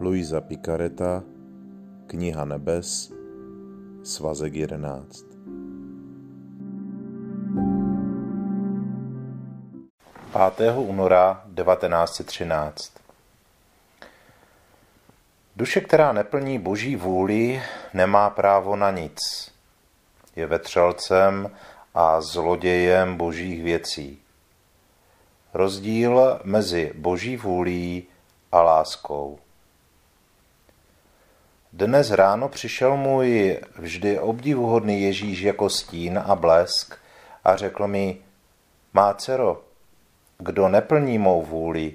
Luisa Picareta, Kniha nebes, svazek 11. Pátého února 1913 Duše, která neplní boží vůli, nemá právo na nic. Je vetřelcem a zlodějem božích věcí. Rozdíl mezi boží vůlí a láskou. Dnes ráno přišel můj vždy obdivuhodný Ježíš jako stín a blesk a řekl mi, má dcero, kdo neplní mou vůli,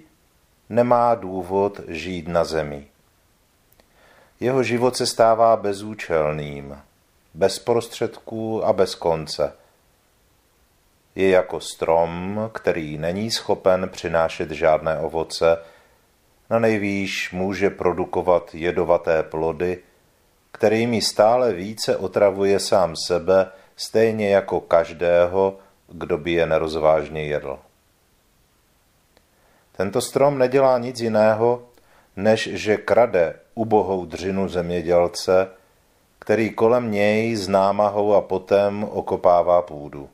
nemá důvod žít na zemi. Jeho život se stává bezúčelným, bez prostředků a bez konce. Je jako strom, který není schopen přinášet žádné ovoce, na nejvýš může produkovat jedovaté plody, kterými stále více otravuje sám sebe, stejně jako každého, kdo by je nerozvážně jedl. Tento strom nedělá nic jiného, než že krade ubohou dřinu zemědělce, který kolem něj s námahou a potem okopává půdu.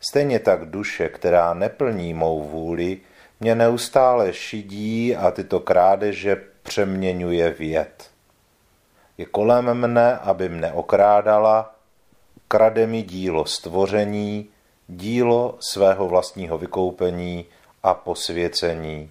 Stejně tak duše, která neplní mou vůli, mě neustále šidí a tyto krádeže přeměňuje v jed. Je kolem mne, aby mne okrádala, krade mi dílo stvoření, dílo svého vlastního vykoupení a posvěcení.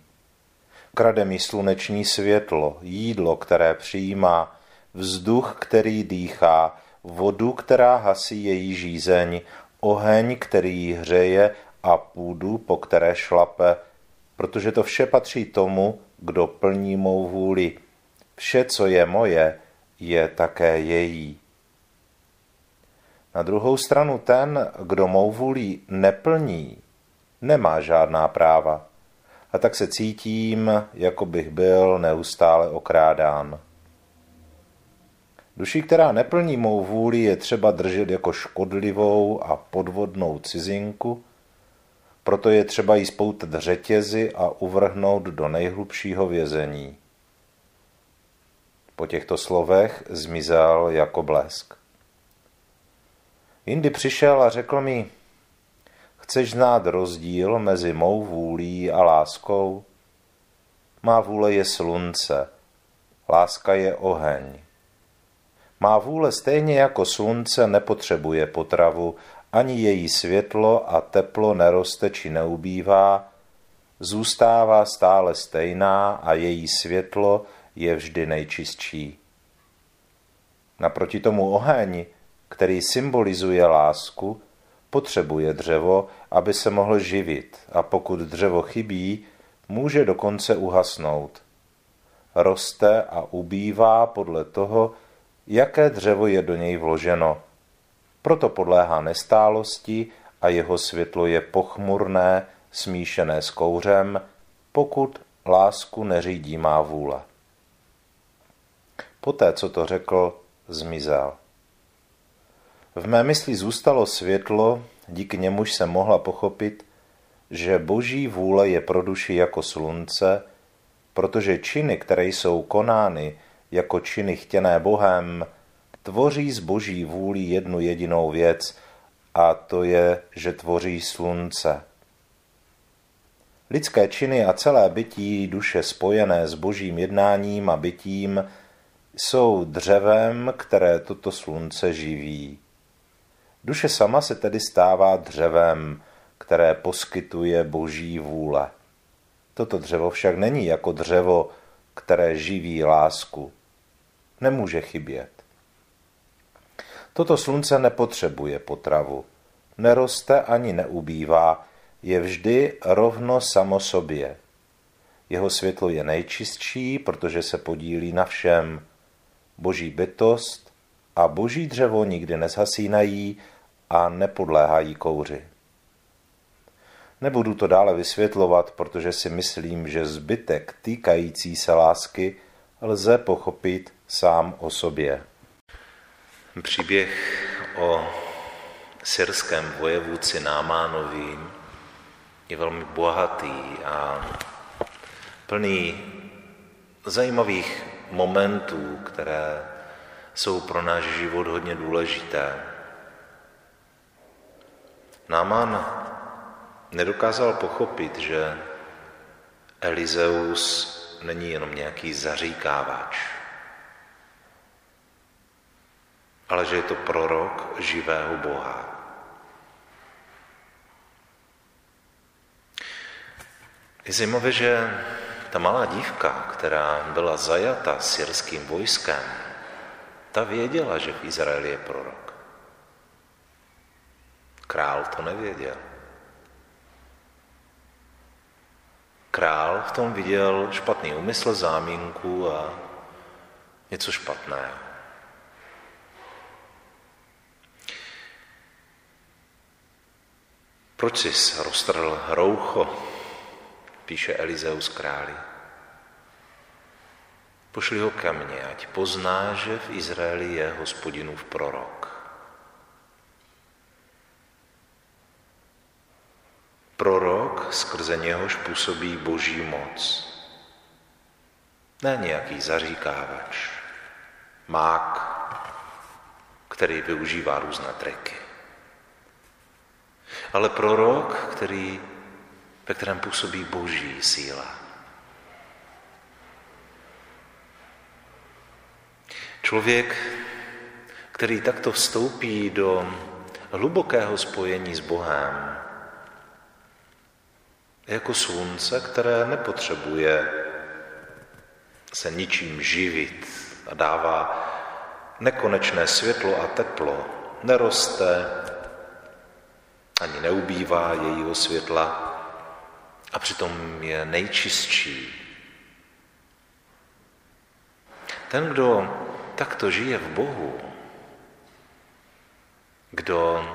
Krade mi sluneční světlo, jídlo, které přijímá, vzduch, který dýchá, vodu, která hasí její žízeň, oheň, který ji hřeje a půdu, po které šlape, protože to vše patří tomu, kdo plní mou vůli. Vše, co je moje, je také její. Na druhou stranu ten, kdo mou vůli neplní, nemá žádná práva. A tak se cítím, jako bych byl neustále okrádán. Duši, která neplní mou vůli, je třeba držet jako škodlivou a podvodnou cizinku, proto je třeba jí spoutat řetězy a uvrhnout do nejhlubšího vězení. Po těchto slovech zmizel jako blesk. Jindy přišel a řekl mi, chceš znát rozdíl mezi mou vůlí a láskou? Má vůle je slunce, láska je oheň. Má vůle stejně jako slunce nepotřebuje potravu ani její světlo a teplo neroste či neubývá, zůstává stále stejná a její světlo je vždy nejčistší. Naproti tomu oheň, který symbolizuje lásku, potřebuje dřevo, aby se mohl živit a pokud dřevo chybí, může dokonce uhasnout. Roste a ubývá podle toho, jaké dřevo je do něj vloženo – proto podléhá nestálosti a jeho světlo je pochmurné, smíšené s kouřem, pokud lásku neřídí má vůle. Poté, co to řekl, zmizel. V mé mysli zůstalo světlo, díky němuž se mohla pochopit, že boží vůle je pro duši jako slunce, protože činy, které jsou konány jako činy chtěné Bohem, tvoří z boží vůli jednu jedinou věc, a to je, že tvoří slunce. Lidské činy a celé bytí duše spojené s božím jednáním a bytím jsou dřevem, které toto slunce živí. Duše sama se tedy stává dřevem, které poskytuje boží vůle. Toto dřevo však není jako dřevo, které živí lásku. Nemůže chybět. Toto slunce nepotřebuje potravu. Neroste ani neubývá, je vždy rovno samo sobě. Jeho světlo je nejčistší, protože se podílí na všem. Boží bytost a boží dřevo nikdy nezhasínají a nepodléhají kouři. Nebudu to dále vysvětlovat, protože si myslím, že zbytek týkající se lásky lze pochopit sám o sobě. Příběh o syrském vojevůdci Námánovi je velmi bohatý a plný zajímavých momentů, které jsou pro náš život hodně důležité. Náman nedokázal pochopit, že Elizeus není jenom nějaký zaříkávač, ale že je to prorok živého Boha. Je zajímavé, že ta malá dívka, která byla zajata syrským vojskem, ta věděla, že v Izraeli je prorok. Král to nevěděl. Král v tom viděl špatný úmysl, záminku a něco špatného. Proč jsi roztrhl roucho, píše Elizeus králi. Pošli ho ke mně, ať pozná, že v Izraeli je hospodinův prorok. Prorok, skrze něhož působí boží moc. Ne nějaký zaříkávač, mák, který využívá různé triky. Ale prorok, který, ve kterém působí boží síla. Člověk, který takto vstoupí do hlubokého spojení s Bohem, je jako slunce, které nepotřebuje se ničím živit a dává nekonečné světlo a teplo, neroste, ani neubývá jejího světla a přitom je nejčistší. Ten, kdo takto žije v Bohu, kdo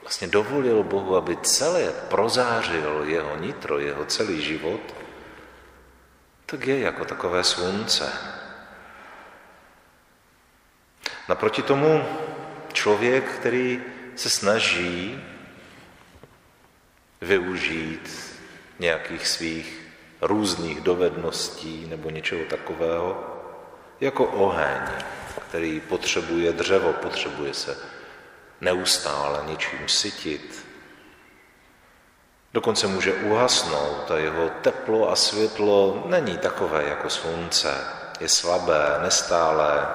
vlastně dovolil Bohu, aby celé prozářil jeho nitro, jeho celý život, tak je jako takové slunce. Naproti tomu člověk, který se snaží využít nějakých svých různých dovedností nebo něčeho takového, jako oheň, který potřebuje dřevo, potřebuje se neustále něčím sytit. Dokonce může uhasnout a jeho teplo a světlo není takové jako slunce. Je slabé, nestálé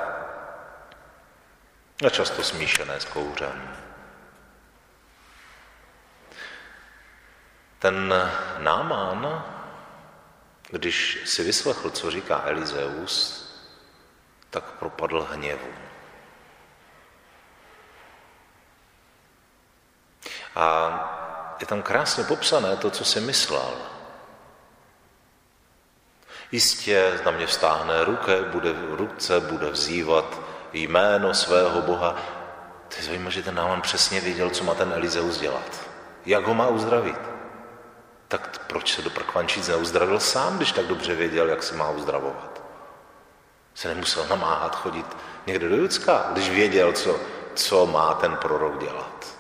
a často smíšené s kouřem. Ten námán, když si vyslechl, co říká Elizeus, tak propadl hněvu. A je tam krásně popsané to, co si myslel. Jistě na mě vstáhne ruke, bude v ruce, bude vzývat jméno svého Boha. To je zajímavé, že ten Náman přesně věděl, co má ten Elizeus dělat. Jak ho má uzdravit. Tak proč se do prkvančíc neuzdravil sám, když tak dobře věděl, jak se má uzdravovat? se nemusel namáhat chodit někde do Judska, když věděl, co, co má ten prorok dělat.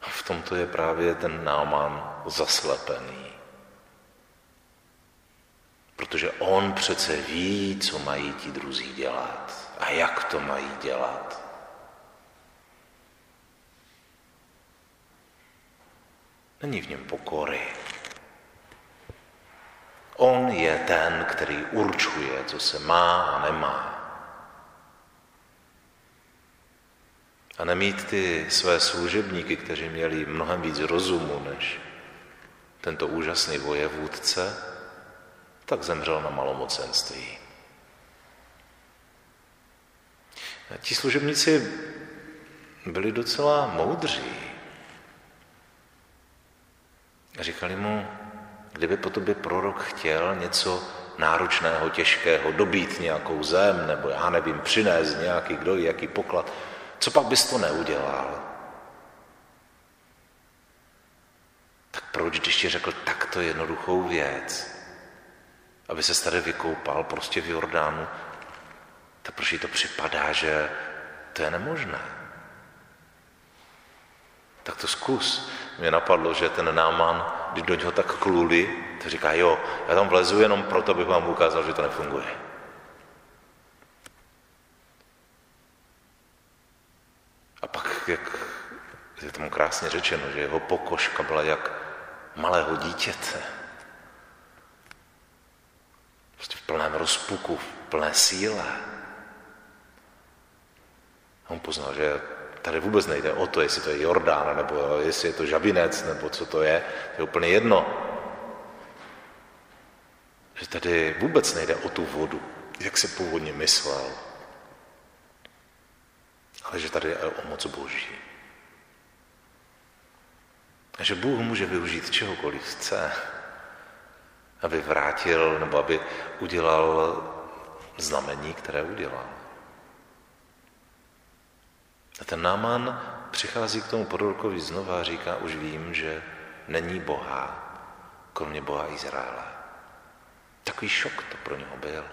A v tomto je právě ten náman zaslepený. Protože on přece ví, co mají ti druzí dělat a jak to mají dělat. Není v něm pokory. On je ten, který určuje, co se má a nemá. A nemít ty své služebníky, kteří měli mnohem víc rozumu než tento úžasný vojevůdce, tak zemřel na malomocenství. A ti služebníci byli docela moudří. Říkali mu, Kdyby po tobě prorok chtěl něco náročného, těžkého, dobít nějakou zem, nebo já nevím, přinést nějaký kdo jaký poklad, co pak bys to neudělal? Tak proč, když ti řekl takto jednoduchou věc, aby se tady vykoupal prostě v Jordánu, tak proč jí to připadá, že to je nemožné? Tak to zkus. Mě napadlo, že ten náman, když do něho tak kluli, to říká, jo, já tam vlezu jenom proto, abych vám ukázal, že to nefunguje. A pak, jak je tomu krásně řečeno, že jeho pokožka byla jak malého dítěte. Prostě v plném rozpuku, v plné síle. A on poznal, že tady vůbec nejde o to, jestli to je Jordán, nebo jestli je to Žabinec, nebo co to je. To je úplně jedno. Že tady vůbec nejde o tu vodu, jak se původně myslel. Ale že tady je o moc Boží. A že Bůh může využít čehokoliv chce, aby vrátil nebo aby udělal znamení, které udělal. A ten náman přichází k tomu prorokovi znova a říká, už vím, že není Boha, kromě Boha Izraele. Takový šok to pro něho byl.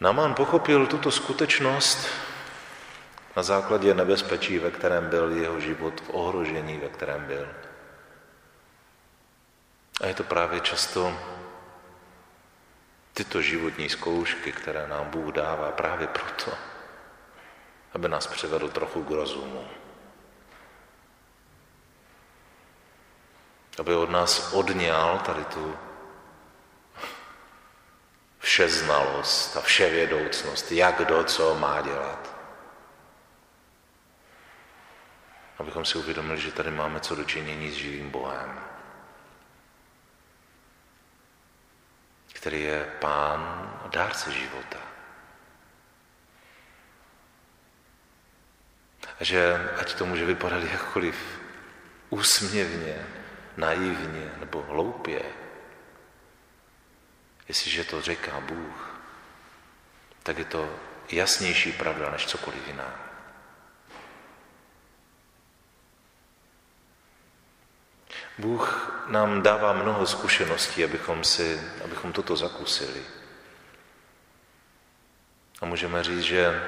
Náman pochopil tuto skutečnost na základě nebezpečí, ve kterém byl jeho život, v ohrožení, ve kterém byl. A je to právě často tyto životní zkoušky, které nám Bůh dává právě proto, aby nás přivedl trochu k rozumu. Aby od nás odňal tady tu všeznalost a vševědoucnost, jak kdo co má dělat. Abychom si uvědomili, že tady máme co dočinění s živým Bohem. Který je pán a dárce života. Že ať to může vypadat jakkoliv úsměvně, naivně nebo hloupě, jestliže to říká Bůh, tak je to jasnější pravda než cokoliv jiná. Bůh nám dává mnoho zkušeností, abychom, si, abychom toto zakusili. A můžeme říct, že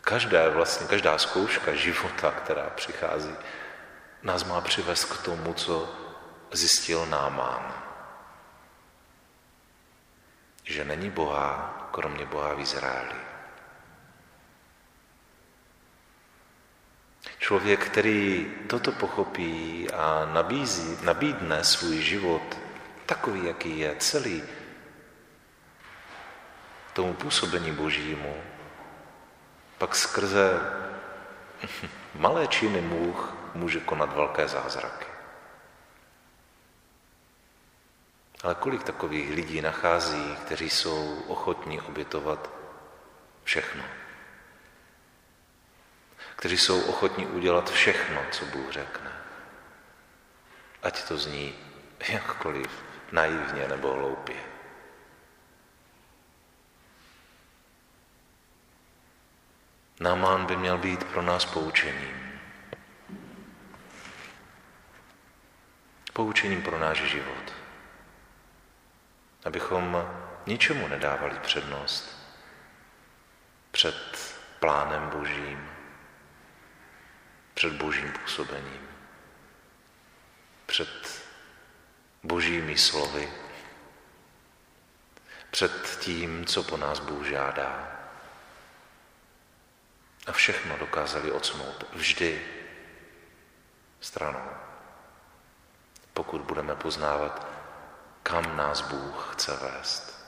každá, vlastně, každá zkouška života, která přichází, nás má přivést k tomu, co zjistil Námán. Že není Boha, kromě Boha v Izraeli. Člověk, který toto pochopí a nabízí, nabídne svůj život takový, jaký je, celý tomu působení božímu, pak skrze malé činy můh může konat velké zázraky. Ale kolik takových lidí nachází, kteří jsou ochotní obětovat všechno? Kteří jsou ochotní udělat všechno, co Bůh řekne. Ať to zní jakkoliv naivně nebo hloupě. Námán by měl být pro nás poučením. Poučením pro náš život. Abychom ničemu nedávali přednost před plánem Božím, před božím působením, před božími slovy, před tím, co po nás Bůh žádá. A všechno dokázali odsunout vždy stranou, pokud budeme poznávat, kam nás Bůh chce vést.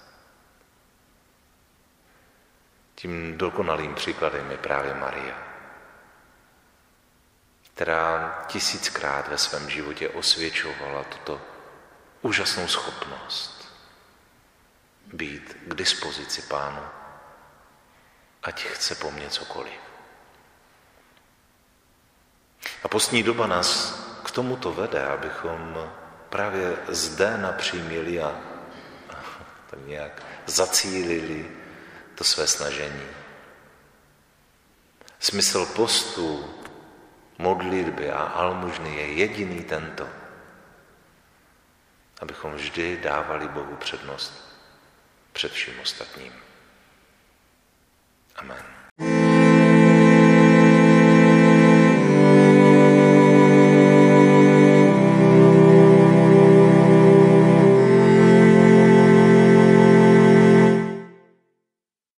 Tím dokonalým příkladem je právě Maria která tisíckrát ve svém životě osvědčovala tuto úžasnou schopnost být k dispozici pánu, ať chce po mně cokoliv. A postní doba nás k tomuto vede, abychom právě zde napřímili a tak nějak zacílili to své snažení. Smysl postu modlitby a almužny je jediný tento. Abychom vždy dávali Bohu přednost před vším ostatním. Amen.